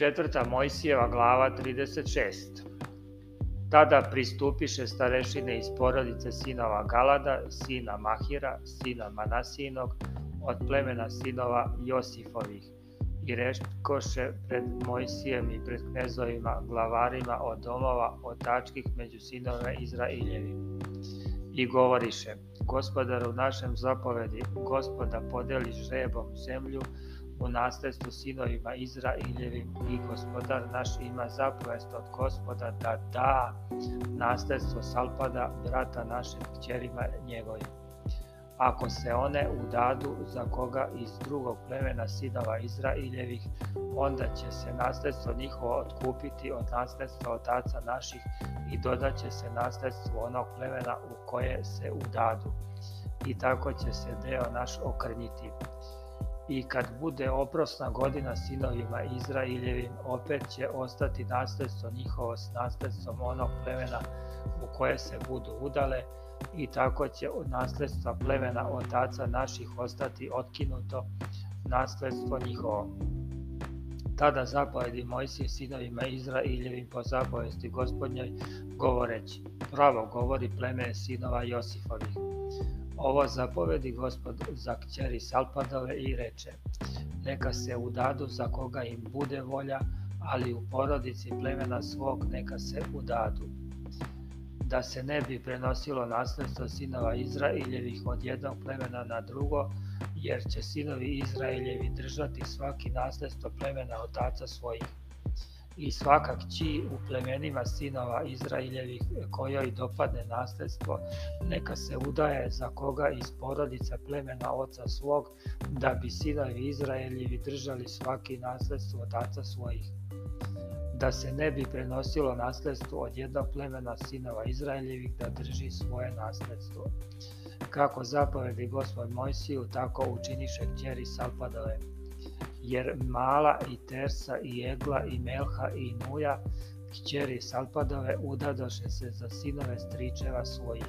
Četvrta Mojsijeva glava 36. Tada pristupiše starešine iz porodice sinova Galada, sina Mahira, sina Manasinog, od plemena sinova Josifovih. I reškoše pred Mojsijem i pred knezovima, glavarima od domova, otačkih među sinove Izrailjevi. I govoriše, gospodar u našem zapovedi, gospoda podeli žrebom zemlju, u nasljedstvu sinovima Izraeljevim i gospodar naš ima zapovest od gospoda da da nasljedstvo Salpada brata našim kćerima njegovim. Ako se one udadu za koga iz drugog plemena sinova Izraeljevih, onda će se nasljedstvo njihovo otkupiti od nasljedstva otaca naših i dodat će se nasljedstvo onog plemena u koje se udadu. I tako će se deo naš okrnjiti i kad bude oprosna godina sinovima Izraeljevim, opet će ostati nasljedstvo njihovo s nasljedstvom onog plemena u koje se budu udale i tako će od nasljedstva plemena otaca naših ostati otkinuto nasljedstvo njihovo. Tada zapovedi Mojsije sinovima Izraeljevim po zapovesti gospodnjoj govoreći, pravo govori pleme sinova Josifovih. Ovo zapovedi gospod za kćeri Salpadove i reče, neka se udadu za koga im bude volja, ali u porodici plemena svog neka se udadu. Da se ne bi prenosilo nasljedstvo sinova Izraeljevih od jednog plemena na drugo, jer će sinovi Izraeljevi držati svaki nasljedstvo plemena otaca svojih i svaka kći u plemenima sinova Izraeljevih kojoj dopadne nasljedstvo, neka se udaje za koga iz porodica plemena oca svog, da bi sinovi Izraeljevi držali svaki nasljedstvo od svojih. Da se ne bi prenosilo nasljedstvo od jednog plemena sinova Izraeljevih da drži svoje nasljedstvo. Kako zapovedi gospod Mojsiju, tako učiniše kćeri Salpadove jer Mala i Tersa i Egla i Melha i Nuja, kćeri Salpadove, udadoše se za sinove stričeva svojih.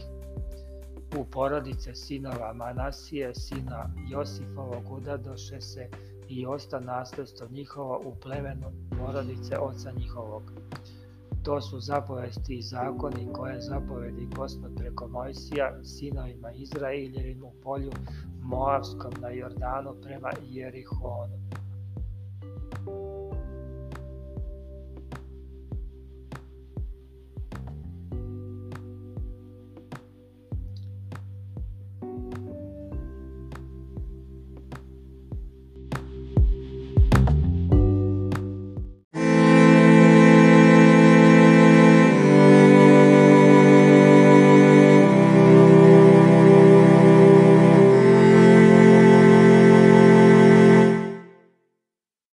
U porodice sinova Manasije, sina Josifovog, udadoše se i osta nasljedstvo njihovo u plemenu porodice oca njihovog. To su zapovesti i zakoni koje zapovedi gospod preko Mojsija sinovima Izraeljevim u polju Moavskom na Jordanu prema Jerihonu.